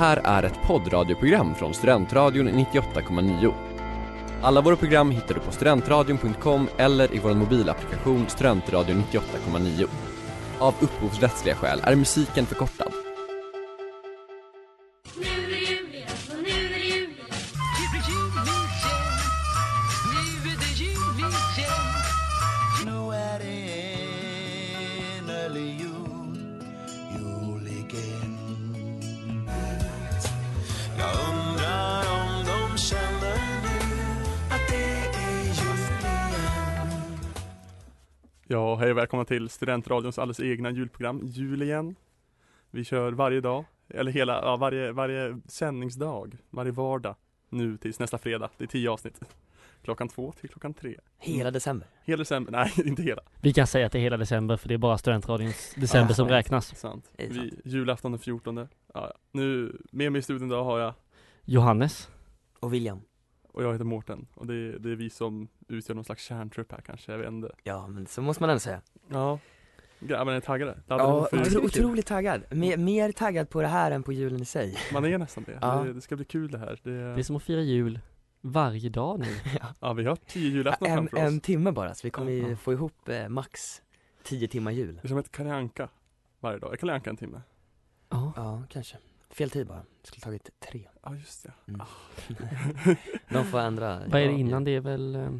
här är ett poddradioprogram från Studentradion 98,9. Alla våra program hittar du på studentradion.com eller i vår mobilapplikation Studentradion 98,9. Av upphovsrättsliga skäl är musiken förkortad. Till Studentradions alldeles egna julprogram, Jul igen. Vi kör varje dag, eller hela, ja, varje, varje sändningsdag, varje vardag nu tills nästa fredag. Det är tio avsnitt. Klockan två till klockan tre. Hela december. Hela december, nej inte hela. Vi kan säga att det är hela december för det är bara studentradions december Ja, som räknas. Sant. Vi, sant. julafton den 14. Ja, ja. Nu, med mig i studion idag har jag, Johannes. Och William. Och jag heter Mårten. Och det är, det är vi som utgör någon slags kärntrupp här kanske, jag vet inte. Ja, men så måste man ändå säga. Ja, grabbarna är taggade. Ja, otro, otroligt taggad. Mer, mer taggad på det här än på julen i sig. Man är nästan det. Ja. det. Det ska bli kul det här. Det, Det är som att fira jul varje dag nu. ja, vi har tio julaftnar en, framför oss. en timme bara, så vi kommer ju Ja. få ihop eh, max 10 timmar jul. Det är som ett Kalle Anka varje dag. Är Kalle Anka en timme? Ja. Ja, kanske. Fel tid bara. Det skulle tagit tre. Ja, just det. Mm. De får ändra. Vad är det innan? Det är väl, eh,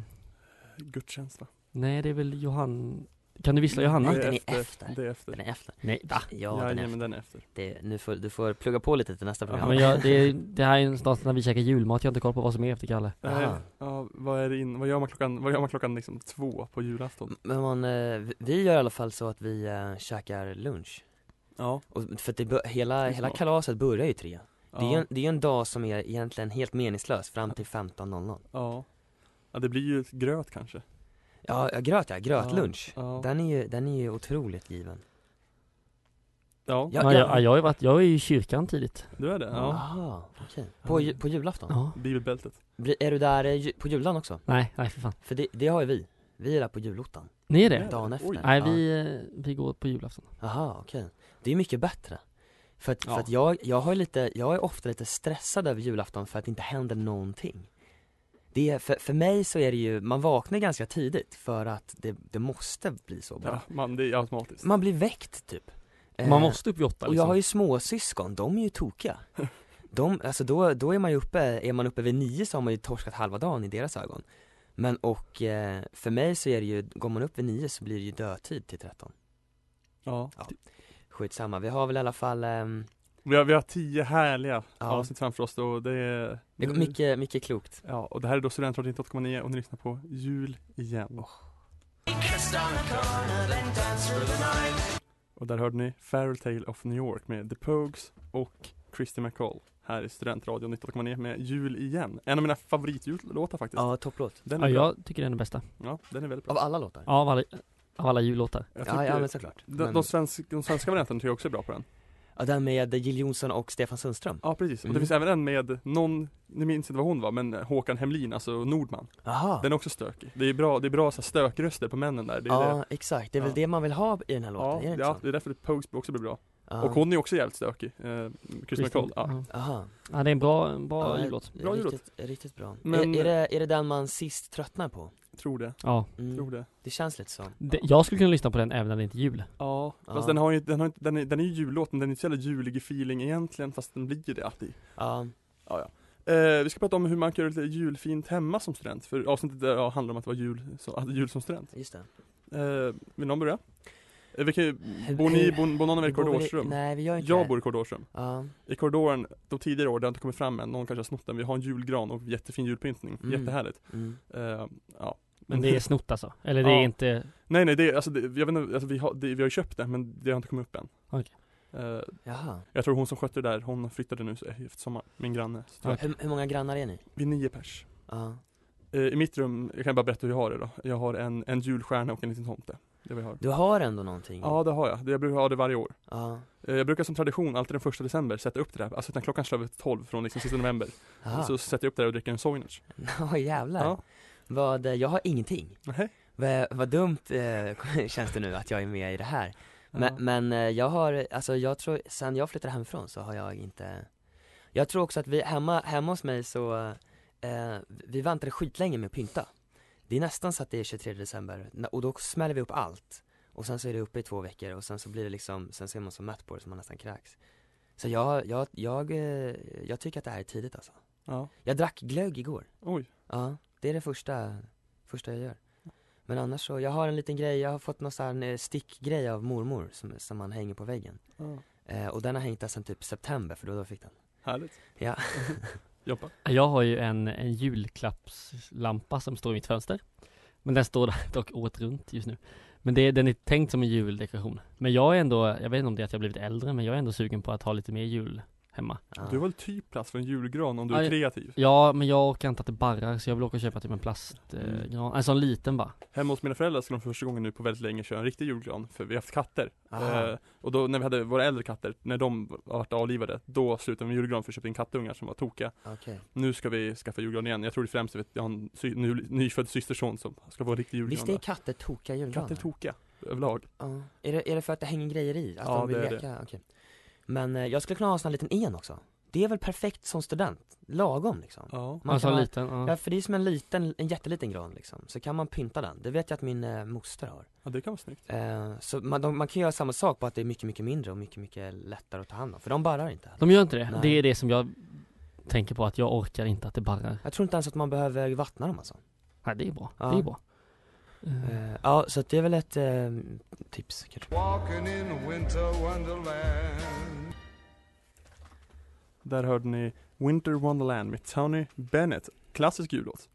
Gudstjänst va? nej det är väl Johan, kan du vissla Johanna? Nej, Det den är efter. Det är efter. Den är efter. Nej, va? Ja, Ja, den är men efter. den är efter. Det, nu får, du får plugga på lite till nästa program. Ja, men jag, det, det här är någonstans när vi käkar julmat, jag har inte koll på vad som är efter Kalle. Nej, ja, vad är det in, vad gör man klockan, vad gör man klockan liksom två på julafton? Men man, eh, vi- vi gör i alla fall så att vi eh, käkar lunch. Ja, Och för att det, bör- hela, hela kalaset börjar ju tre. Det är ju ja, en, det är ju en dag som är egentligen helt meningslös fram till 15.00 ja. Ja, det blir ju gröt kanske. Ja, ja, gröt ja, grötlunch. Ja, Den är ju, den är ju otroligt given ja. Ja, Ja, ja. jag, jag har ju varit, jag är i kyrkan tidigt. du är det? Ja. Jaha, okej. På, ju- på julafton? Ja. Bibelbältet. Blir- Är du där eh, ju- på julen också? Nej, nej för fan. För det, det har ju vi, vi är där på julottan, Ni är det? dagen Oj. efter Nej, vi, eh, vi går på julafton. Jaha, okej Det är mycket bättre För att, Ja. för att jag, jag har lite, jag är ofta lite stressad över julafton för att det inte händer någonting det är, för, för mig så är det ju, man vaknar ganska tidigt för att det, det måste bli så bra Ja, man, det är automatiskt. Man blir väckt typ Eh, Man måste upp vid åtta Och jag liksom. har ju småsyskon, de är ju tokiga De, alltså då, då är man ju uppe, är man uppe vid nio så har man ju torskat halva dagen i deras ögon Men och eh, för mig så är det ju, går man upp vid nio så blir det ju dödtid till 13 Ja. Skitsamma, vi har väl i alla fall, ehm, Vi har, vi har tio härliga Ja. avsnitt framför oss då, det är det går mycket, mycket klokt Ja, och det här är då Studentradion 98,9 och ni lyssnar på Jul igen. Och där hörde ni Fairytale of New York med The Pogues och Christy McCall här i Studentradion 98,9 med Jul igen. En av mina favoritjullåtar faktiskt. Ja, topplåt Den är Ja, bra. jag tycker den är den bästa. Ja, den är väldigt bra. Av alla låtar? Ja, av alla, av alla jullåtar. Ja, ja men såklart de, men, de, svensk, de svenska varianterna tycker jag också är bra på den. Ja, den med Jill Johnson och Stefan Sundström Ja, precis. Och det Mm. finns även en med någon, nu minns inte vad hon var, men Håkan Hemlin, alltså Nordman. Jaha Den är också stökig. Det är bra, det är bra så här, stökröster på männen där. Det är Ja, det. exakt, det är väl Ja. det man vill ha i den här låten, Ja, är det ja, det är därför Pogues också blir bra. Ja. Och hon är också jävligt stökig, eh, Christy McCall. Ja. Jaha ja, det är en bra, en bra Ja, jullåt. Bra jullåt. riktigt, riktigt bra Men- är, är, det, är det den man sist tröttnar på? Tror det, Ja. Mm. tror det. Det känns lite så Det, jag skulle kunna lyssna på den även när det inte är jul. Ja, Ja. fast den har ju, den har inte, den är, den är ju jullåt men den är inte så jävla julig i feeling egentligen fast den blir ju det alltid. Ja, Ja, ja. Eh, vi ska prata om hur man kan göra lite julfint hemma som student, för avsnittet där, ja, handlar om att vara jul, så, att jul som student. just det Eh, vill någon börja? Eh, vi kan ju, bor ni, bor, bor någon av er i korridorsrum? Nej vi gör inte Jag det. bor i korridorsrum. Ja, I korridoren, de tidigare år, det har inte kommit fram än, någon kanske har snott den, vi har en julgran och jättefin julpyntning, Mm. jättehärligt. mm. Eh, ja. Men det är snott alltså? Eller det är Ja. inte, Nej nej, det, är- alltså, det, jag vet inte, alltså, vi, har, det, vi har ju köpt det men det har inte kommit upp än. Okej. Eh, Jaha, jag tror hon som skötte det där, hon flyttade nu efter sommar, min granne. Ja. hur, hur många grannar är ni? Vi är nio pers. Ja, Eh, I mitt rum, jag kan bara berätta hur jag har det då. Jag har en, en julstjärna och en liten tomte. Det vi har. du har ändå någonting? Ja det har jag, Det- jag brukar ha det varje år. Eh, Jag brukar som tradition alltid den första december sätta upp det där, alltså när klockan slår över 12 från liksom sista november. Så sätter jag upp det där och dricker en Soinerts. Ja jävlar. Vad, eh, jag har ingenting. Nej. Vad, vad dumt eh, känns det nu att jag är med i det här. Men, Ja. men eh, jag har, alltså jag tror, sen jag flyttade hemifrån så har jag inte Jag tror också att vi, hemma, hemma hos mig så, eh, vi väntade skitlänge med att pynta Det är nästan så att det är 23 december, och då smäller vi upp allt Och sen så är det uppe i två veckor och sen så blir det liksom, sen ser man så mätt på det så man nästan kräks Så jag, jag, jag, eh, jag tycker att det här är tidigt alltså Ja. Jag drack glögg igår Oj. Ja, det är det första, första jag gör. Men annars så, jag har en liten grej, jag har fått någon sån här eh, stickgrej av mormor som, som man hänger på väggen. Ja. eh, Och den har hängt där sedan typ september för då, då fick den. Härligt. Ja. Jobba. Jag har ju en, en julklappslampa som står i mitt fönster. Men den står dock året runt just nu. Men det, den är tänkt som en juldekoration. Men jag är ändå, jag vet inte om det är att jag har blivit äldre men jag är ändå sugen på att ha lite mer jul hemma. Du har väl typ plats för en julgran om du är Ja, jag- kreativ? Ja men jag orkar inte att det barrar så jag vill åka och köpa typ en plastgran, Mm. gran. en sån liten bara Hemma hos mina föräldrar skulle de för första gången nu på väldigt länge köra en riktig julgran, för vi har haft katter. Eh, och då när vi hade våra äldre katter, när de varit avlivade, då slutade vi med julgran för att köpa in kattungar som var tokiga. Okej Nu ska vi skaffa julgran igen. Jag tror det främst är för att jag har en sy- ny, nyfödd systerson som ska vara en riktig julgran. Visst är katter tokiga julgranar? Katter är tokiga, överlag. Ja. Är det, är det för att det hänger grejer i? Att Ja, de vill det är det. leka? Men eh, jag skulle kunna ha en sån här liten en också Det är väl perfekt som student? Lagom liksom Ja. Man Alltså kan ha- liten, ja. Ja för det är som en liten, en jätteliten gran liksom Så kan man pynta den, det vet jag att min eh, moster har ja, det kan vara snyggt. eh, Så man, de, man kan göra samma sak på att det är mycket, mycket mindre och mycket, mycket lättare att ta hand om För de barrar inte De gör inte det, Nej. det är det som jag tänker på att jag orkar inte att det barrar Jag tror inte ens att man behöver vattna dem alltså Nej det är bra, Ja. det är bra Eh, Ja, så det är väl ett eh, tips kanske Walking in winter wonderland. Där hörde ni Winter Wonderland med Tony Bennett. Klassisk jullåt.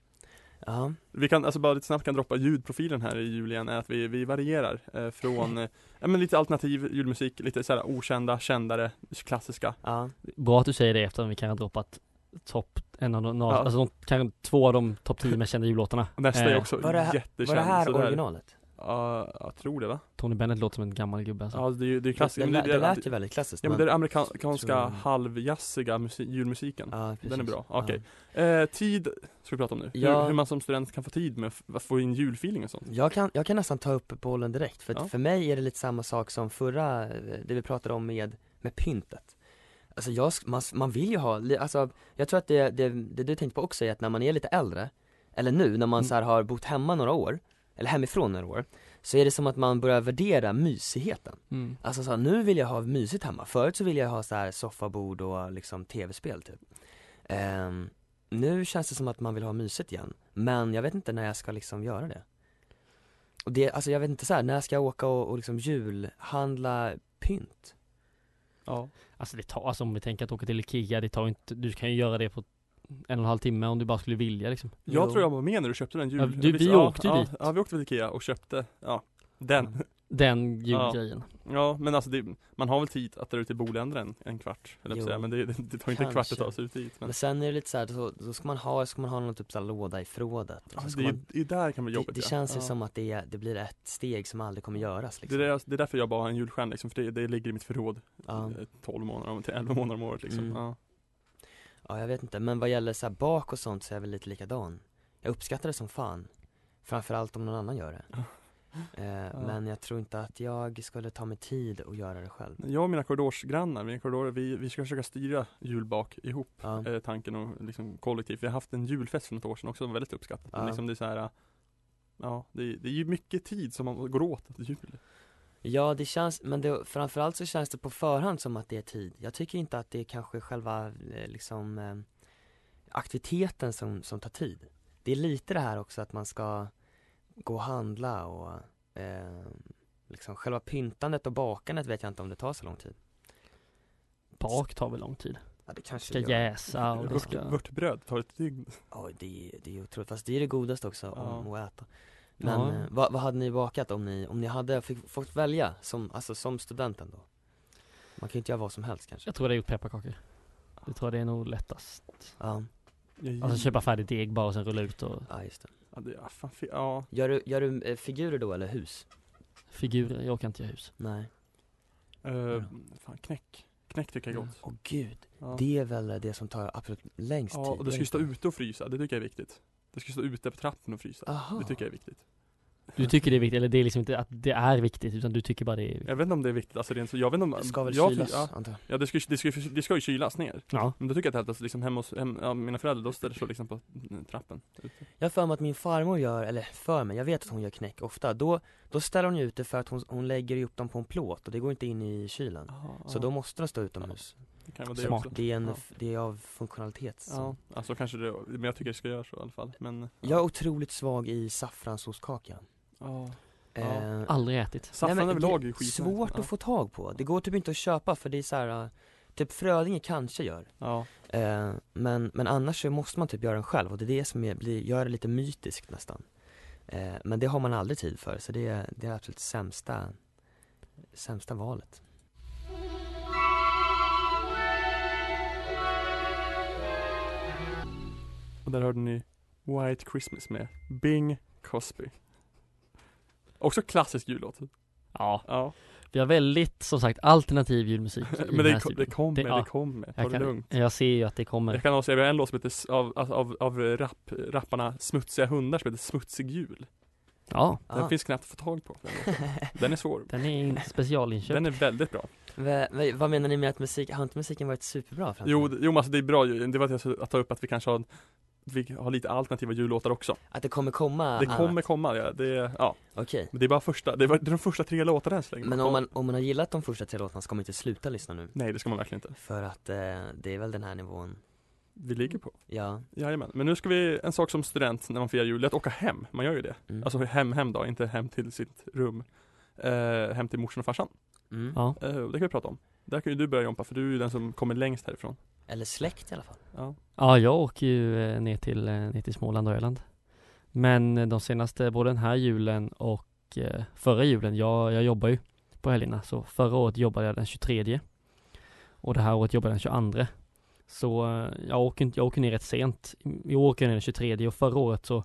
Ja, Vi kan, alltså bara lite snabbt kan droppa ljudprofilen här i jul igen, är att vi, vi varierar eh, från, eh, ja men lite alternativ julmusik, lite såhär okända, kändare, klassiska. ja, Bra att du säger det eftersom vi kan ha droppat topp, en av de, Ja. alltså de, kan, två av de topp 10 mest kända jullåtarna Nästa är Eh, också var det här- jättekänd. var det här originalet? Ja, jag tror det va? Tony Bennett låter som en gammal gubbe alltså. Ja, det är ju det är Det, klassiskt. det, det, det, det, lät ju väldigt klassiskt ja men det är amerikanska tror- halvjazziga musik, julmusiken. Ja, precis. Den är bra, Ja. okej. Eh, tid ska vi prata om nu. Ja. Hur, hur man som student kan få tid med att få in julfeeling och sånt. Jag kan, jag kan nästan ta upp bollen direkt, för att Ja. för mig är det lite samma sak som förra, eh, det vi pratade om med, med pyntet Alltså jag, man, man vill ju ha, alltså jag tror att det, det, det du tänkte på också är att när man är lite äldre, eller nu när man Mm. så har bott hemma några år, eller hemifrån några år, så är det som att man börjar värdera mysigheten Mm. Alltså så här, nu vill jag ha mysigt hemma, förut så ville jag ha så här soffabord och liksom tv-spel typ Ehm, Nu känns det som att man vill ha mysigt igen, men jag vet inte när jag ska liksom göra det Och det, alltså jag vet inte så här, när ska jag åka och, och liksom julhandla pynt? Ja. Alltså det tar, alltså om vi tänker att åka till Ikea, det tar inte, du kan ju göra det på en och en halv timme om du bara skulle vilja liksom Jag Jo. tror jag var med när du köpte den jul... Ja, du- vi ja, åkte ju ja, dit. Ja, vi åkte till Ikea och köpte, ja, den. Den Ja. julgrejen Ja, men alltså det, man har väl tid att dra ut till Boländra en, en kvart, eller säga, men det, det, det tar inte en kvart att ta sig ut dit. Men, Men sen är det lite så här, då, då ska man ha, ska man ha någon typ så här låda i förrådet ja, så det, man, det är där kan bli det, jobbigt det ja. känns ju ja. som att det, det blir ett steg som aldrig kommer göras det, liksom är, där- det är därför jag bara har en julstjärna liksom, för det, det ligger i mitt förråd Ja. eh, 12 månader, om- till 11 månader om året liksom. Mm. Ja. Ja jag vet inte, men vad gäller så här bak och sånt så är jag väl lite likadan Jag uppskattar det som fan Framförallt om någon annan gör det eh, Men jag tror inte att jag skulle ta mig tid att göra det själv Jag och mina korridorsgrannar, mina korridorer, vi, vi ska försöka styra julbak ihop, Ja, eh, tanken och liksom kollektivt. Vi har haft en julfest för något år sedan också, väldigt uppskattat. Men Ja. liksom det är så här, ja, det är, det är ju mycket tid som man går åt till jul. ja det känns, men det, framförallt så känns det på förhand som att det är tid Jag tycker inte att det är kanske själva eh, liksom eh, aktiviteten som, som tar tid Det är lite det här också att man ska gå och handla och eh, liksom själva pyntandet och bakandet vet jag inte om det tar så lång tid. Bak tar väl lång tid? Ja det kanske Ska jäsa och det Vört, ska vörtbröd tar ett dygn. Ja det, är- det är otroligt, fast det är det godaste också Ja. om att äta. Men Ja. eh, vad, vad hade ni bakat om ni, om ni hade fick, fått välja som, alltså som studenten då? Man kan ju inte göra vad som helst kanske. Jag tror det är gjort pepparkakor. Jag tror det är nog lättast. Ja, Alltså köpa färdigt deg bara och sen rulla ut och ja just det Ja, det, ja, fan, ja. Gör du, gör du eh, figurer då eller hus? figurer, jag kan inte göra hus Nej Uh, fan, knäck. Knäck tycker jag är gott. Åh gud, Ja. det är väl det som tar absolut längst ja, tid och det ska ju stå ute och frysa, det tycker jag är viktigt. Det ska stå ute på trappen och frysa. Aha. Det tycker jag är viktigt. Du tycker det är viktigt, eller det är liksom inte att det är viktigt utan du tycker bara det är Jag vet inte om det är viktigt, alltså rent så, jag vet inte om Det ska väl jag, kylas Ja, antar jag. Ja det, ska, det, ska, det ska ju kylas ner. Ja, Men då tycker jag att alltså, liksom hemma hos, hem, ja, mina föräldrar, då ställer sig liksom på mm, trappen. Ute. Jag har för mig att min farmor gör, eller för mig, jag vet att hon gör knäck ofta. Då, då ställer hon ju ute för att hon, hon lägger upp dem på en plåt och det går inte in i kylen. Så då måste de stå utomhus. Det kan vara det Smart. också. Det är, en, Ja. det är av funktionalitet så. Ja, alltså kanske det, men jag tycker det ska göra så i alla fall men Jag är otroligt svag i saffransostkaka ja. eh, aldrig ätit. Saffran nej, men överlag är skit Svårt ja. att få tag på, det går typ inte att köpa för det är så här. äh, Typ Frödinge kanske gör. Ja, eh, men, men annars så måste man typ göra den själv och det är det som är, blir, gör det lite mytiskt nästan. Eh, Men det har man aldrig tid för så det är, det är absolut sämsta Sämsta valet. Och där hörde ni White Christmas med Bing Cosby Också klassisk jullåt Ja, Ja, vi har väldigt som sagt alternativ julmusik men det, här ko- det kommer, det, ja, kommer, ta jag, det kan, lugnt. jag ser ju att det kommer. Jag kan också, vi har en låt som heter, av, av, av, rap, rapparna Smutsiga hundar som heter Smutsig jul. Ja, Den Ah. finns knappt att få tag på. Den, är svår. Den är in- specialinköpt. Den är väldigt bra. Va, Vad menar ni med att musik, har inte musiken varit superbra fram till Jo, det- jo men alltså det är bra ju. det var att jag att ta upp att vi kanske har vi har lite alternativa jullåtar också. Att det kommer komma Det kommer annat? komma, ja. Det, ja. Okej Men det är bara första, det, var, är de första tre låtarna än så länge. Men om man, om man har gillat de första tre låtarna ska man inte sluta lyssna nu Nej det ska man verkligen inte. För att eh, det är väl den här nivån, Vi ligger på. ja Jajamän. Men nu ska vi, en sak som student när man firar jul, är att åka hem. Man gör ju det. mm. Alltså hem, hem då, inte hem till sitt rum. Eh, hem till morsan och farsan. mm. Ja, Eh, det kan vi prata om. Där kan ju du börja Jompa, för du är ju den som kommer längst härifrån. Eller släkt i alla fall Ja. ja jag åker ju eh, ner till, eh, ner till Småland och Öland Men eh, de senaste, både den här julen och förra julen, jag, jag jobbar ju på helgerna Så förra året jobbade jag den 23 Och det här året jobbar jag den 22 Så jag åker, inte- jag åker ner rätt sent I år åker jag ner den 23 och förra året så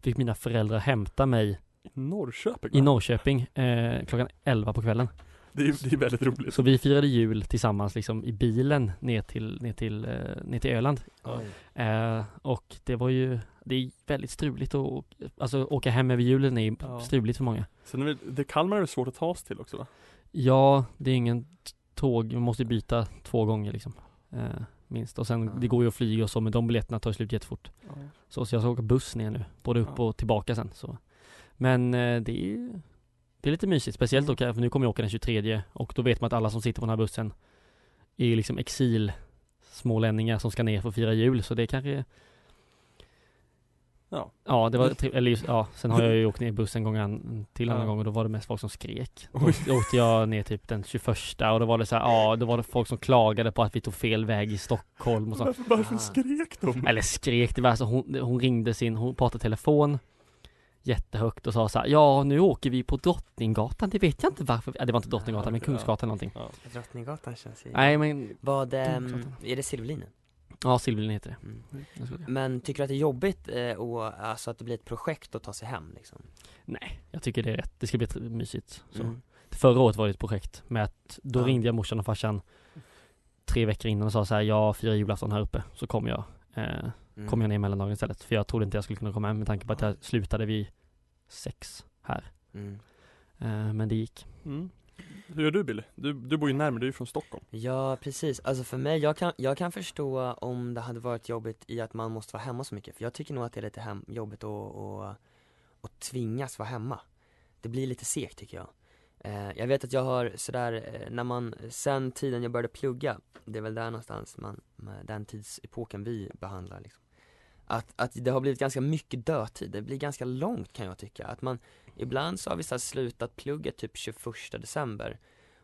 Fick mina föräldrar hämta mig I Norrköping i? Norrköping eh, klockan 11 på kvällen Det är, det är väldigt roligt. Så vi firade jul tillsammans liksom i bilen ner till, ner till, eh, ner till Öland. Eh, och det var ju, det är väldigt struligt att, alltså åka hem över julen är ju Ja. struligt för många. Sen är det, det Kalmar är svårt att ta sig till också va? Ja, det är ingen tåg, man måste byta två gånger liksom. Eh, minst. Och sen, Ja. det går ju att flyga och så, men de biljetterna tar slut jättefort. Så, så jag ska åka buss ner nu, både upp Ja. och tillbaka sen. Så. Men eh, det är ju, det är lite mysigt, speciellt åka, för nu kommer jag åka den 23 och då vet man att alla som sitter på den här bussen är liksom exil smålänningar som ska ner för att fira jul, så det kanske Ja. Ja, det var, tri- eller just, ja, sen har jag ju åkt ner i bussen en gång an, till Ja. annan gång och då var det mest folk som skrek. Då Oj. då åkte jag ner typ den 21 och då var det så här, ja, då var det folk som klagade på att vi tog fel väg i Stockholm och så. Varför, varför skrek de? Eller skrek, det var alltså hon, hon ringde sin, hon pratade telefon jättehögt och sa så här, ja nu åker vi på Drottninggatan, det vet jag inte varför, ja, det var inte Drottninggatan men Ja. Kungsgatan eller någonting. Ja. Drottninggatan känns ju Nej men, Vad, ehm, Kungsgatan. är det Silverlinen? ja Silverlin heter det. Mm. Det. Men tycker du att det är jobbigt eh, och, alltså att det blir ett projekt att ta sig hem liksom? Nej, jag tycker det är rätt, det ska bli mysigt. Så. Mm. Förra året var det ett projekt med att då Ja. ringde jag morsan och farsan tre veckor innan och sa så här, jag firar julafton här uppe, så kommer jag, eh, Mm. kommer jag ner mellandagen istället. För jag trodde inte jag skulle kunna komma hem med tanke på att jag slutade vid sex här. Mm. Eh, men det gick. Mm. Hur gör du Billy? Du, du bor ju närmare, du är ju från Stockholm. Ja precis, alltså för mig, jag kan, jag kan förstå om det hade varit jobbigt i att man måste vara hemma så mycket För jag tycker nog att det är lite hem, jobbigt att, att, att tvingas vara hemma Det blir lite segt tycker jag Eh, jag vet att jag har sådär, eh, när man, sen tiden jag började plugga Det är väl där någonstans man, den tidsepoken vi behandlar liksom att, att det har blivit ganska mycket dödtid, det blir ganska långt kan jag tycka Att man, ibland så har vi såhär slutat plugga typ 21 december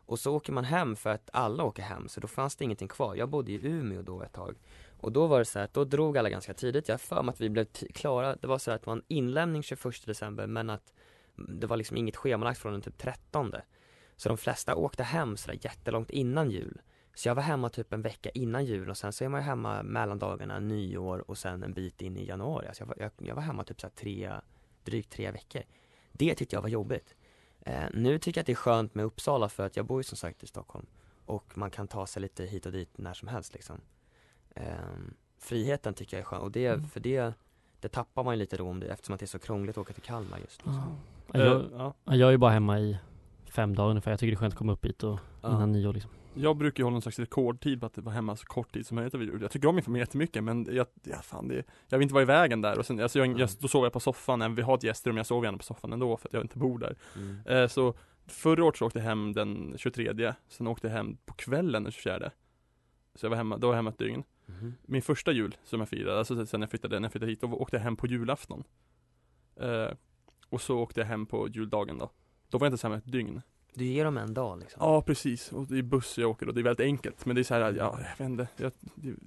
och så åker man hem för att alla åker hem, så då fanns det ingenting kvar. Jag bodde i Umeå då ett tag. Och då var det så här att då drog alla ganska tidigt. Jag har för mig att vi blev klara, det var så här att det var en inlämning 21 december men att det var liksom inget schemalagt från den typ 13 Så de flesta åkte hem sådär jättelångt innan jul. Så jag var hemma typ en vecka innan jul och sen så är man ju hemma mellandagarna, nyår och sen en bit in i januari. Alltså jag, var, jag, jag var hemma typ såhär tre, drygt tre veckor. Det tyckte jag var jobbigt. Eh, nu tycker jag att det är skönt med Uppsala för att jag bor ju som sagt i Stockholm och man kan ta sig lite hit och dit när som helst liksom. Ehm, friheten tycker jag är skön och det, Mm. för det, det tappar man ju lite då om det, eftersom att det är så krångligt att åka till Kalmar just. Ja. Ja, Jag, Eh, ja. ja, jag är bara hemma i fem dagar ungefär. Jag tycker det är skönt att komma upp hit och Ja. innan nyår liksom. Jag brukar ju hålla någon slags rekordtid på att vara hemma så kort tid som möjligt över jul. Jag tycker om min familj jättemycket men jag, ja, fan, det, jag vill inte vara i vägen där och sen, alltså jag, jag, då sover jag på soffan, även vi har ett gästrum, jag sover gärna på soffan ändå för att jag inte bor där. Mm. Eh, så förra året så åkte jag hem den 23, sen åkte jag hem på kvällen den 24. Så jag var hemma, då var jag hemma ett dygn. Mhm. Min första jul som jag firade, alltså sen jag flyttade, när jag flyttade hit, då åkte jag hem på julafton. Eh, och så åkte jag hem på juldagen då. Då var jag inte hemma ett dygn. Du ger dem en dag liksom? Ja precis, och det är buss jag åker och det är väldigt enkelt. Men det är så här, ja, jag vet inte, jag,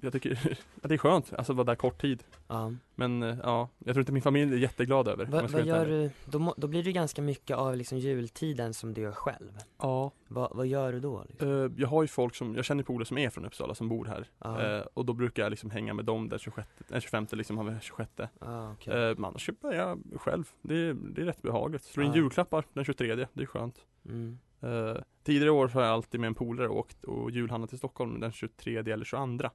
jag tycker att det är skönt, alltså att vara där kort tid. Ja. Men eh, ja, jag tror inte min familj är jätteglad över Va, vad gör du, då, då blir det ganska mycket av liksom jultiden som du gör själv. Ja, Va, vad gör du då? Liksom? eh, jag har ju folk som, jag känner polare som är från Uppsala som bor här. Ja. eh, Och då brukar jag liksom hänga med dem den 26, den 25 liksom, har vi 26 Ah, eh, Men annars jag själv, det är, det är rätt behagligt. Slår in Ja. julklappar den 23, det är skönt Mm. Uh, Tidigare år så har jag alltid med en polare åkt och julhandlat till Stockholm den 23 eller 22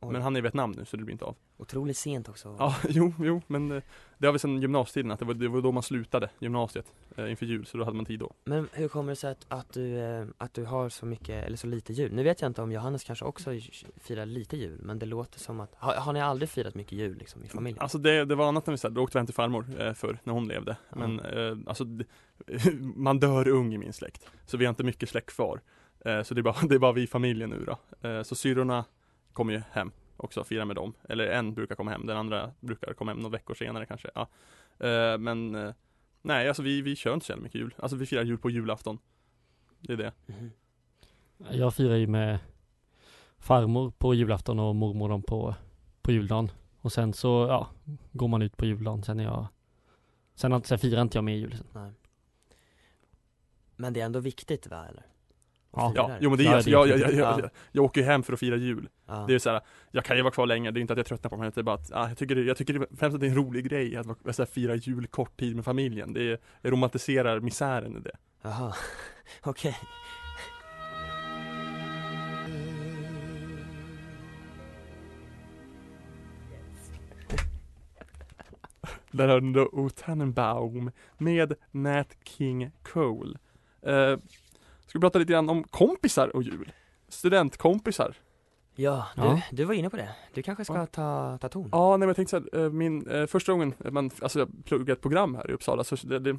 Oj, Men han är i Vietnam nu så det blir inte av Otroligt sent också Ja, jo, jo, men eh, det har vi sedan gymnasietiden att det var, det var då man slutade gymnasiet eh, inför jul, så då hade man tid då. Men hur kommer det sig att, att, du, eh, att du har så mycket, eller så lite jul? Nu vet jag inte om Johannes kanske också firar lite jul, men det låter som att, har, har ni aldrig firat mycket jul liksom i familjen? Alltså det, det var annat när vi sa, då åkte vi hem till farmor eh, för när hon levde. Ja. Men eh, alltså, det, man dör ung i min släkt. Så vi har inte mycket släkt kvar. Eh, så det är, bara, det är bara vi i familjen nu då. Eh, så syrrorna kommer ju hem också, fira med dem. Eller en brukar komma hem, den andra brukar komma hem några veckor senare kanske. Ja. Eh, men eh, nej, alltså vi, vi kör inte så jävla mycket jul. Alltså vi firar jul på julafton. Det är det. Mhm. Jag firar ju med farmor på julafton och mormor dem på, på juldagen. Och sen så, ja, går man ut på juldagen. Sen är jag Sen, sen firar inte jag med jul. Nej. Men det är ändå viktigt va, eller? Ja. Ja, jo men det är, Ja, alltså, det är jag, jag, jag, jag, Ja. jag, jag åker ju hem för att fira jul. ja. Det är så här, jag kan ju vara kvar länge, det är inte att jag tröttnar på men det är bara att, ah, jag tycker, det, jag tycker det, främst att det är en rolig grej att här, fira jul kort tid med familjen. Det är, jag romantiserar misären i det. Jaha, okej. Där har du O Tannenbaum med Nat King Cole. Eh, ska vi prata lite grann om kompisar och jul? Studentkompisar. Ja, du, Ja. du var inne på det. Du kanske ska Ja. ta, ta ton? Ja, nej men jag tänkte så här, eh, min, eh, första gången man, alltså jag pluggade ett program här i Uppsala så det, det,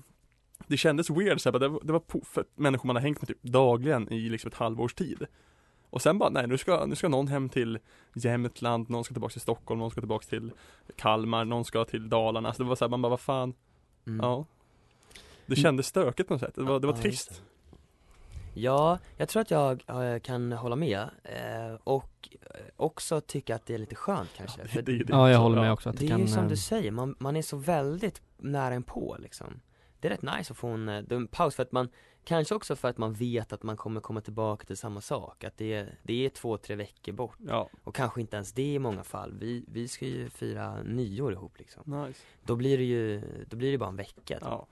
det kändes weird så här, det, var- det var för människor man har hängt med typ dagligen i liksom ett halvårs tid. Och sen bara, nej nu ska, nu ska någon hem till Jämtland, någon ska tillbaka till Stockholm, någon ska tillbaka till Kalmar, någon ska till Dalarna. Så det var så här, man bara, vad fan, Mm. ja. Det kändes stökigt på något sätt, det var, det var Ja, trist. Ja, jag tror att jag eh, kan hålla med eh, och eh, också tycka att det är lite skönt kanske. För Det, det, det, Ja, jag håller med ja. också att det, det är kan ju som du säger, man, man är så väldigt nära en på liksom Det är rätt nice att få en, en paus för att man Kanske också för att man vet att man kommer komma tillbaka till samma sak, att det är, det är två, tre veckor bort Ja, Och kanske inte ens det i många fall, vi, vi ska ju fira nyår ihop liksom nice. Då blir det ju, då blir det bara en vecka Ja.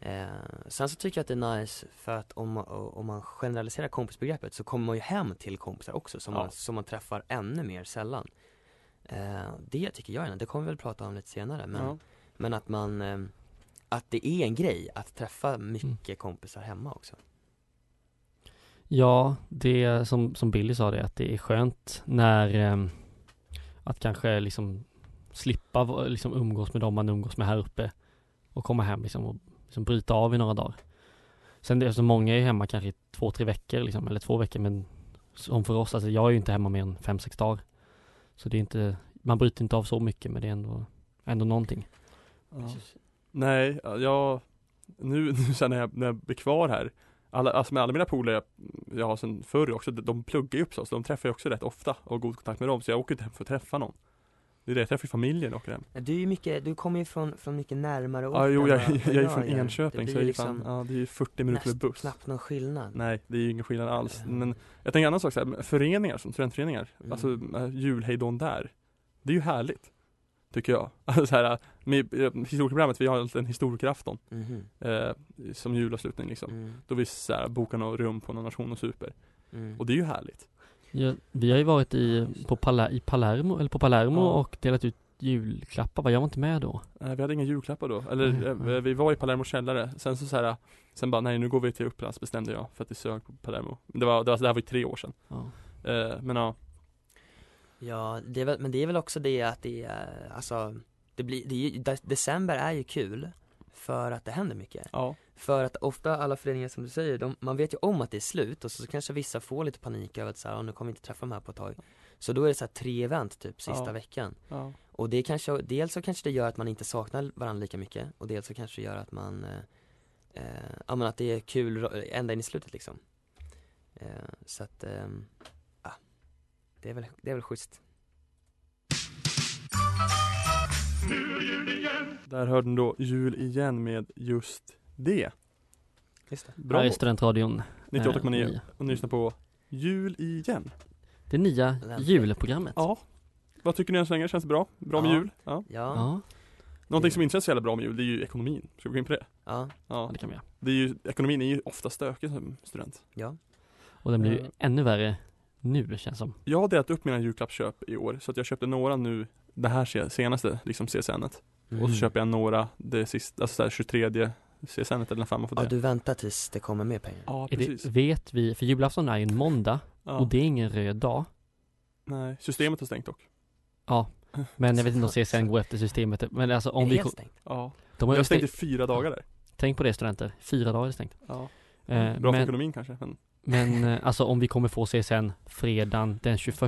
Eh, Sen så tycker jag att det är nice för att om, man- om man generaliserar kompisbegreppet så kommer man ju hem till kompisar också som, Ja. man, som man träffar ännu mer sällan eh, Det tycker jag är, det kommer vi väl prata om lite senare men ja. men att man, eh, att det är en grej att träffa mycket kompisar hemma också Ja, det som, som Billy sa det, att det är skönt när ehm, att kanske liksom slippa liksom umgås med dem man umgås med här uppe och komma hem liksom och liksom bryta av i några dagar. Sen det är så många är hemma kanske i två, tre veckor liksom, eller två veckor men som för oss, alltså jag är ju inte hemma mer än fem, sex dagar. Så det är inte, man bryter inte av så mycket men det är ändå, ändå någonting. Ja. Nej, ja, jag, nu, nu sen när jag, när jag blir kvar här alla, alltså med alla mina polare jag, jag har sen förr också, de, de pluggar ju upp så, så de träffar jag också rätt ofta och har god kontakt med dem, så jag åker inte hem för att träffa någon. Det är det, jag träffar familjen och åker hem. Du är ju mycket, du kommer ju från, från mycket närmare ort Ja, jo, jag, jag, vad är från. Enköping Det så jag är liksom fan, ja det är ju 40 minuter med buss. knappt någon skillnad Nej, det är ju ingen skillnad alls. Mm. Men jag tänker en annan sak så här, föreningar som studentföreningar, Mm. alltså äh, julhejdån där. Det är ju härligt. Tycker jag. Alltså så här, med eh, historieprogrammet, vi har alltid en historikerafton Mhm. eh, som julavslutning liksom. mm. Då vi så här, bokar något rum på någon nation och super. Mm. Och det är ju härligt. Ja, vi har ju varit i, på Pala, i Palermo, eller på Palermo Ja. och delat ut julklappar va? Jag var inte med då. Nej, vi hade inga julklappar då. Eller Nej, eh, nej. vi var i Palermo källare. Sen så, så här, sen bara nej nu går vi till Upplands bestämde jag för att vi sög på Palermo. Det var, det var, det här var ju tre år sedan. Ja. Eh, men ja, Ja, det är väl, men det är väl också det att det är, alltså, det blir, det är, ju- december är ju kul för att det händer mycket. ja, För att ofta alla föreningar som du säger, de, man vet ju om att det är slut och så, så kanske vissa får lite panik över att så här, "Ja, nu kommer vi inte träffa de här på ett tag. Så då är det så här tre event typ sista Ja. veckan. ja, Och det kanske, dels så kanske det gör att man inte saknar varandra lika mycket och dels så kanske det gör att man, eh, eh, ja men att det är kul ända in i slutet liksom. Eh, så att, ja, det är väl, det är väl schysst. Där hörde ni då jul igen med just det. Just det. Bra låt. Studentradion. 98,9 Eh, och ni lyssnar på Jul igen. Det nya julprogrammet. Ja. Vad tycker ni än så länge? Känns det bra? Bra med Ja. jul? Ja. Ja, Ja, Någonting som inte känns så jävla bra med jul, det är ju ekonomin. Ska vi gå in på det? ja, Ja. det kan vi göra. Det är ju, ekonomin är ju ofta stökig som student. ja. Och den blir ju Eh. ännu värre nu känns som. Jag har delat upp mina julklappsköp i år, så att jag köpte några nu det här se- senaste, liksom CSN-et. Mm. Och så köper jag några det sista, alltså så här 23 CSN-et eller när fan man får Ja, det. du väntar tills det kommer mer pengar. Ja, precis. det, vet vi, för julafton är ju en måndag Ja. och det är ingen röd dag. Nej, systemet har stängt dock. Ja, men jag vet inte om CSN går efter systemet. Men alltså om är det vi... helt stängt? Ja. De har Jag stängt, fyra dagar där. tänk på det studenter, fyra dagar är stängt. Ja. Eh, Bra för men, ekonomin kanske, men men eh, alltså om vi kommer få CSN fredagen den 21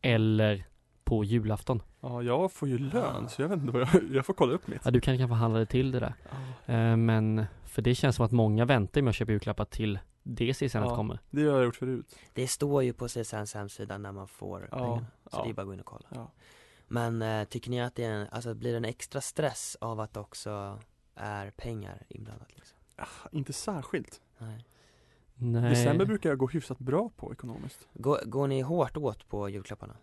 eller på julafton. ja, jag får ju lön så jag vet inte vad jag, jag får kolla upp mitt. Ja, du kan kanske förhandla dig till det där. Eh, men för det känns som att många väntar med att köpa julklappar till det CSN Ja. kommer. Det har jag gjort förut. Det står ju på CSNs hemsida när man får Ja, pengarna. Så ja. det är bara att gå in och kolla. Ja. Men eh, tycker ni att det är en, alltså blir det en extra stress av att det också är pengar inblandat liksom? Ah, inte särskilt. Nej. Nej. December brukar jag gå hyfsat bra på ekonomiskt. Går, går ni hårt åt på julklapparna?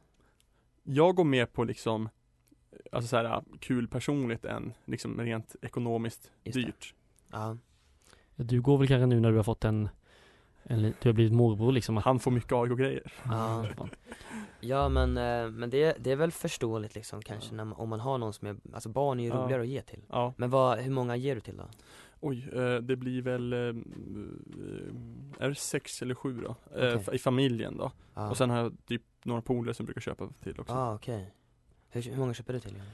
Jag går med på liksom Alltså så här kul personligt än liksom rent ekonomiskt dyrt. Ja, Du går väl kanske nu när du har fått en, en li- du har blivit morbror liksom att, Han får mycket AIK-grejer. ja. ja men, eh, men det, det är väl förståeligt liksom kanske när man, om man har någon som är, alltså barn är ju Ja. roligare att ge till. Ja. Men vad, hur många ger du till då? Oj, eh, det blir väl eh, Är det sex eller sju då? Okej. I familjen då. Ja, Och sen har jag typ några polare som brukar köpa till också. ah, okej. Hur, hur många köper du till Jonas?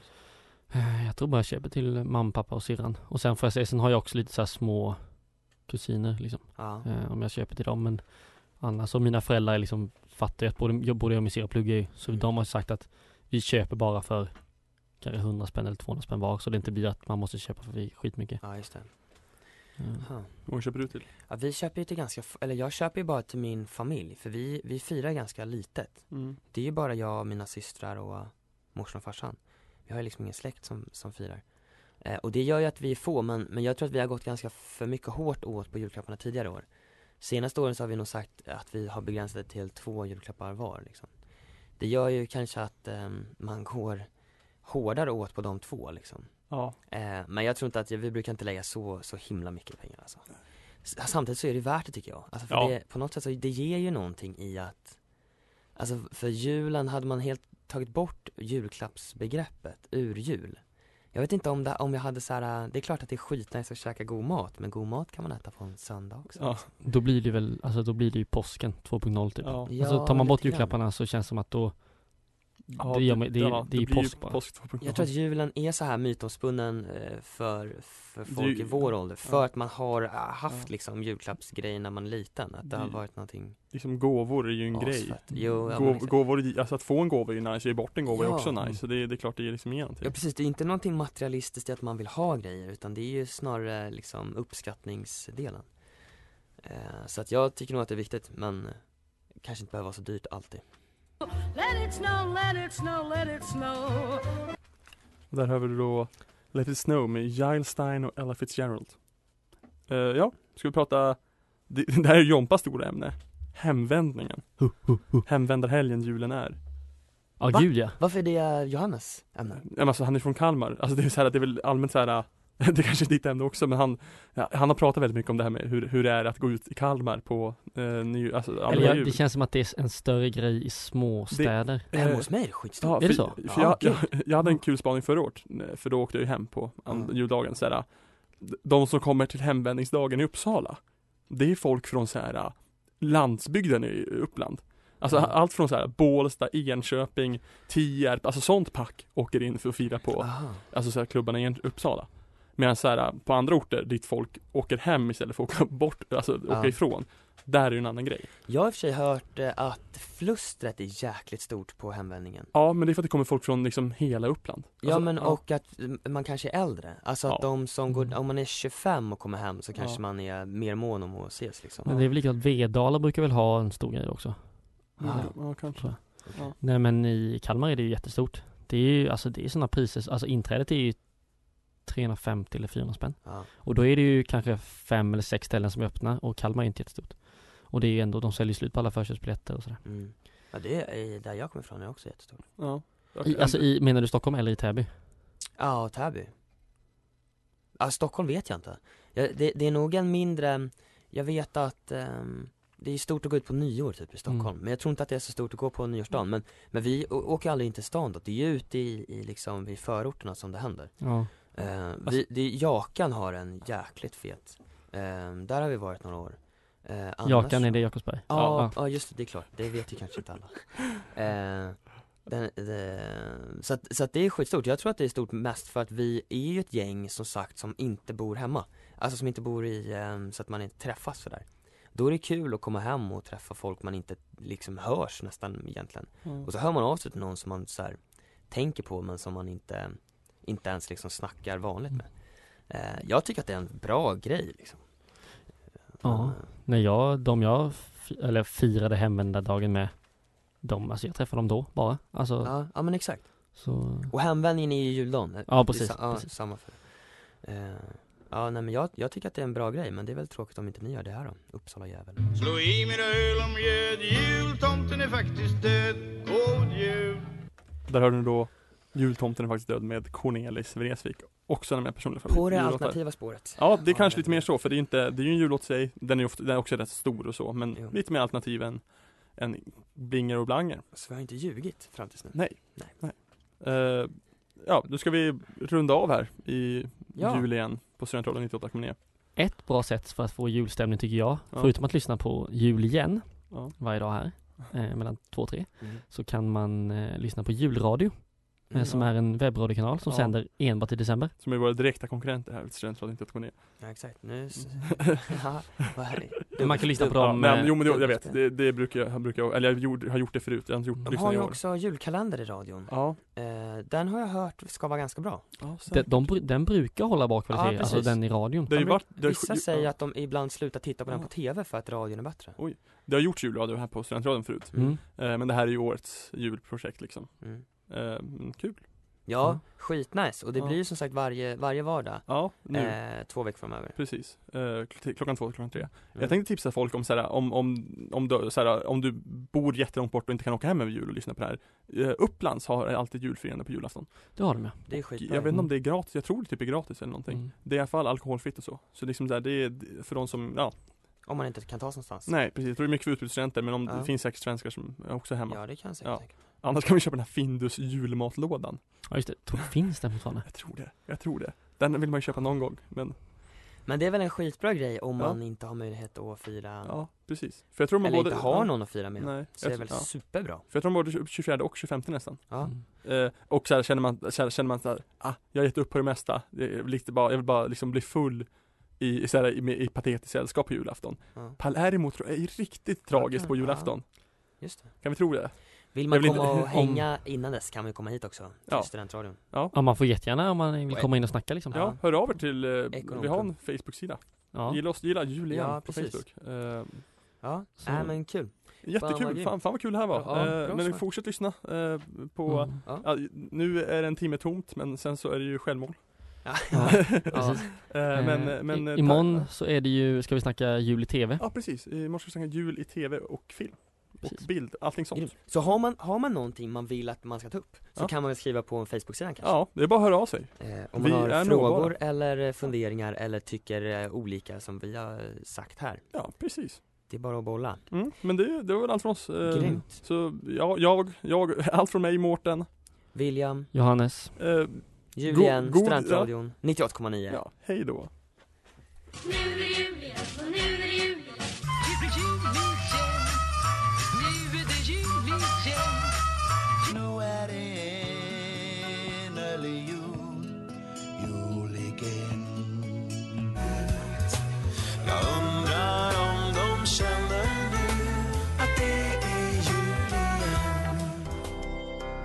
Eh, jag tror bara jag köper till mamma, pappa och syrran. Och sen får jag säga, sen har jag också lite så här små kusiner liksom. Ja, Eh, om jag köper till dem men annars, och mina föräldrar är liksom fattar ju att både, jag- både jag och min syrra pluggar ju. Så de har sagt att vi köper bara för kanske 100 spänn eller 200 spänn var så det inte blir att man måste köpa för skitmycket. ja just det. Eh. Hur många köper du till? Ja, vi köper ju till ganska, eller jag köper ju bara till min familj, för vi, vi firar ganska litet. Mm. Det är ju bara jag, mina systrar och morsan och farsan. Vi har ju liksom ingen släkt som, som firar. Eh, och det gör ju att vi är få, men, men jag tror att vi har gått ganska för mycket hårt åt på julklapparna tidigare år. Senaste åren så har vi nog sagt att vi har begränsat det till två julklappar var liksom. Det gör ju kanske att ehm, man går hårdare åt på de två liksom. Ja. Eh, men jag tror inte att, vi brukar inte lägga så, så himla mycket pengar alltså. Samtidigt så är det värt det tycker jag. Alltså för Ja. det, på något sätt så, det ger ju någonting i att Alltså för julen hade man helt tagit bort julklappsbegreppet ur jul. Jag vet inte om, det, om jag hade så här, det är klart att det är skitnice att käka god mat, men god mat kan man äta på en söndag också. Ja. Då blir det väl, alltså då blir det ju påsken 2.0 typ. Ja. alltså tar man bort julklapparna så känns det som att då Ja, det, gör man, det, ja, det är ju blir ju påsk bara. Påsk 2.0. Jag tror att julen är så här mytomspunnen eh, för, för Det är folk i vår ålder, för ja. att man har ah, haft Ja. liksom julklappsgrejer när man är liten, att det har Det- varit någonting liksom gåvor är ju en grej. Jo, ja, Gåv, exakt. gåvor, är- alltså att få en gåva är ju nice, ge bort en gåva är Ja. också nice. Så det, är- det är klart det ger liksom igen till. Ja precis, det är inte någonting materialistiskt i att man vill ha grejer utan det är ju snarare liksom uppskattningsdelen eh, Så att jag tycker nog att det är viktigt men eh, kanske inte behöver vara så dyrt alltid Let it snow, let it snow, let it snow. Där har vi då Let it snow med Giles Stein och Ella Fitzgerald. Eh, ja, ska vi prata det, det här är Jompas stora ämne. Hemvändningen. Hemvändarhelgen julen är. Ja Va? gud ja. Varför är det Johannes ämne? Ja, men alltså, han är från Kalmar. Alltså det är så här, det är väl allmänt så här det kanske är ditt ämne också, men han, ja, han har pratat väldigt mycket om det här med hur, hur det är att gå ut i Kalmar på eh, ny, alltså, andra Eller ja, jul. det känns som att det är en större grej i småstäder. Hemma Eh, hos mig är det skitstort. Ja, Är för, det så? För Ja, jag, kul. jag, jag hade en kul spaning förra året, eh, för då åkte jag ju hem på Mm. juldagen så här, De som kommer till hemvändningsdagen i Uppsala Det är folk från så här landsbygden i Uppland Alltså Mm. allt från så här Bålsta, Enköping, Tierp, alltså sånt pack åker in för att fira på Aha. Alltså så här klubbarna i Uppsala Medan så här på andra orter dit folk åker hem istället för att åka bort, alltså åka Ja. ifrån Där är ju en annan grej Jag har i och för sig hört eh, att flustret är jäkligt stort på hemvändningen. Ja men det är för att det kommer folk från liksom hela Uppland Ja Alltså, men och att mm, man kanske är äldre, alltså att Ja. de som går, om man är 25 och kommer hem så kanske Ja. man är mer mån om att ses liksom Men det är väl likadant, Vedala brukar väl ha en stor grej också. Ja, Ja. ja kanske. Ja. Nej men i Kalmar är det ju jättestort. Det är ju, alltså det är sådana priser, alltså inträdet är ju 350 eller 400 spänn. Ja. Och då är det ju kanske fem eller sex ställen som är öppna och Kalmar är inte jättestort. Och det är ju ändå, de säljer slut på alla förköpsbiljetter och sådär. Mm. Ja det är, där jag kommer ifrån är också jättestort Ja. I, alltså i, menar du Stockholm eller i Täby? Ja, Täby Ja, Stockholm vet jag inte ja, det, det är nog en mindre, jag vet att ehm, det är stort att gå ut på nyår typ i Stockholm, Mm. men jag tror inte att det är så stort att gå på nyårsdagen men, men vi åker aldrig in till stan då, det är ju ute i, i liksom, vid förorterna som det händer Ja. Eh, vi, det, Jakan har en jäkligt fet, Eh, där har vi varit några år. Eh, annars Jakan är det Jakobsberg? Ja, ja just det, det är klart, det vet ju kanske inte alla. Eh, den, det, så, att, så att det är skitstort, jag tror att det är stort mest för att vi är ju ett gäng som sagt som inte bor hemma. Alltså som inte bor i, eh, så att man inte träffas sådär Då är det kul att komma hem och träffa folk man inte liksom hörs nästan egentligen. Mm. Och så hör man av sig till någon som man så här, tänker på men som man inte, inte ens liksom snackar vanligt med eh, Jag tycker att det är en bra grej liksom Ja. Eh, Nej jag, de jag, eller firade hemvändardagen med De, alltså jag träffade dem då bara, alltså ja, ja men exakt så Och hemvändningen är ju juldagen Ja, precis, sa- ja, precis. samma för eh, Ja nej men jag, jag tycker att det är en bra grej men det är väl tråkigt om inte ni gör det här då, Uppsala jävel Slå i mina öl om mjöd, jultomten är faktiskt död. God jul! Där hörde du då Jultomten är faktiskt död med Cornelis Vreeswijk Också en av mina personliga favorit På det jullåtar. alternativa spåret Ja, det är Ja, kanske det- lite mer så, för det är inte, det är ju en jullåt i sig, den är, ofta, den är också rätt stor och så, men Jo. lite mer alternativ än, än Blinger och Blanger. Så vi har inte ljugit fram tills nu Nej. Nej. Eh, ja, då ska vi runda av här i Ja. jul igen på Studentradion 98,9. Ett bra sätt för att få julstämning tycker jag, Ja. förutom att lyssna på jul igen Ja. varje dag här, eh, mellan två och tre, Mm. så kan man eh, lyssna på julradio, Mm. som är en webbradiokanal som Ja. sänder enbart i december. Som är våra direkta konkurrenter här, Studentradion 98,9. Ja exakt, nu s- Ja, vad man kan lyssna på dem, Ja, eh, men, jo men det, jag vet, det, det brukar jag, jag brukar, eller jag gjorde, har gjort det förut, jag har inte gjort, De har ju också julkalender i radion Ja, eh, Den har jag hört ska vara ganska bra ja de, de, den brukar hålla bra kvalitet, Ja, alltså den i radion. det har ju Ja, varit, det har, Vissa ju- säger ja, att de ibland slutar titta på den Ja. på TV för att radion är bättre det har gjorts julradio här på Studentradion förut. Mm. Eh, men det här är ju årets julprojekt liksom. mm. Eh, kul. Ja, Mm. skitnice och det Ja. blir ju som sagt varje, varje vardag Ja, nu. eh, Två veckor framöver Precis, eh, kl- klockan två klockan tre. Mm. Jag tänkte tipsa folk om såhär, om, om, om, du, såhär, om du bor jättelångt bort och inte kan åka hem över jul och lyssna på det här. Eh, Upplands har alltid julfirande på julafton. Det har de ja. Det är Jag skitbra vet inte om det är gratis, jag tror det typ är gratis eller någonting. Mm. Det är i alla fall alkoholfritt och så. Så liksom där, det är för de som, ja, Om man inte kan ta sig någonstans nej precis. Jag tror det är mycket för utbytesstudenter men om Ja. det finns säkert svenskar som är också hemma. Ja det kan jag säkert Ja. Annars kan vi köpa den här Findus julmatlådan. Ja just det, tror finns den fortfarande? Jag tror det, jag tror det. Den vill man ju köpa någon gång, men Men det är väl en skitbra grej om Ja. man inte har möjlighet att fira ja, precis. För jag tror man Eller både, inte har någon att fira med Nej, Så det är jag, väl ja. superbra För jag tror de både 24 och 25 nästan. Ja, Mm. Eh, och så här, känner man, så här, känner man så här, ah, jag har gett upp på det mesta. Det är lite bara, jag vill bara liksom bli full i, i, så här, i, med- i patetiskt sällskap på julafton. ja. Palermo tror jag är riktigt tragiskt på julafton. just det Kan vi tro det? Vill man komma och hänga innan dess kan man ju komma hit också Till Ja. studentradion Ja. Ja man får jättegärna om man vill komma in och snacka liksom. Ja, hör av er till, eh, vi har en Facebook-sida. Ja. Gilla oss, gilla jul igen Ja, på. Facebook. Eh, Ja, äh, men kul Fan, vad jättekul, fan, fan vad kul det här var. Ja, Eh, men svar. fortsätt lyssna eh, på, Mm. Ja, nu är det en timme tomt men sen så är det ju självmål. ja. Ja, ja. Eh, men, Eh, men, i, eh, imorgon så är det ju, ska vi snacka jul i TV? Ja precis, imorgon ska vi snacka jul i TV och film. Precis. bild, allting sånt. Grymt. Så har man, har man någonting man vill att man ska ta upp, så Ja. kan man väl skriva på en Facebook-sida kanske? Ja, det är bara att höra av sig. Eh, om Vi man har frågor nåbara. eller eh, funderingar eller tycker eh, olika som vi har sagt här. Ja, precis. Det är bara att bolla. Mm, men det, det var väl allt från oss. Eh, Grymt. Så ja, jag, jag, allt från mig Mårten. William, Johannes, Eh, Julien, god- Studentradion, 98,9. ja, hej då.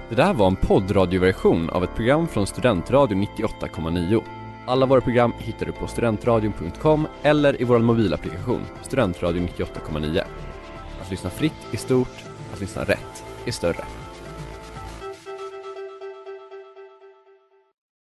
Det där var en poddradioversion av ett program från Studentradion 98,9. Alla våra program hittar du på studentradion.com eller i vår mobilapplikation Studentradion 98,9. Att lyssna fritt är stort, att lyssna rätt är större.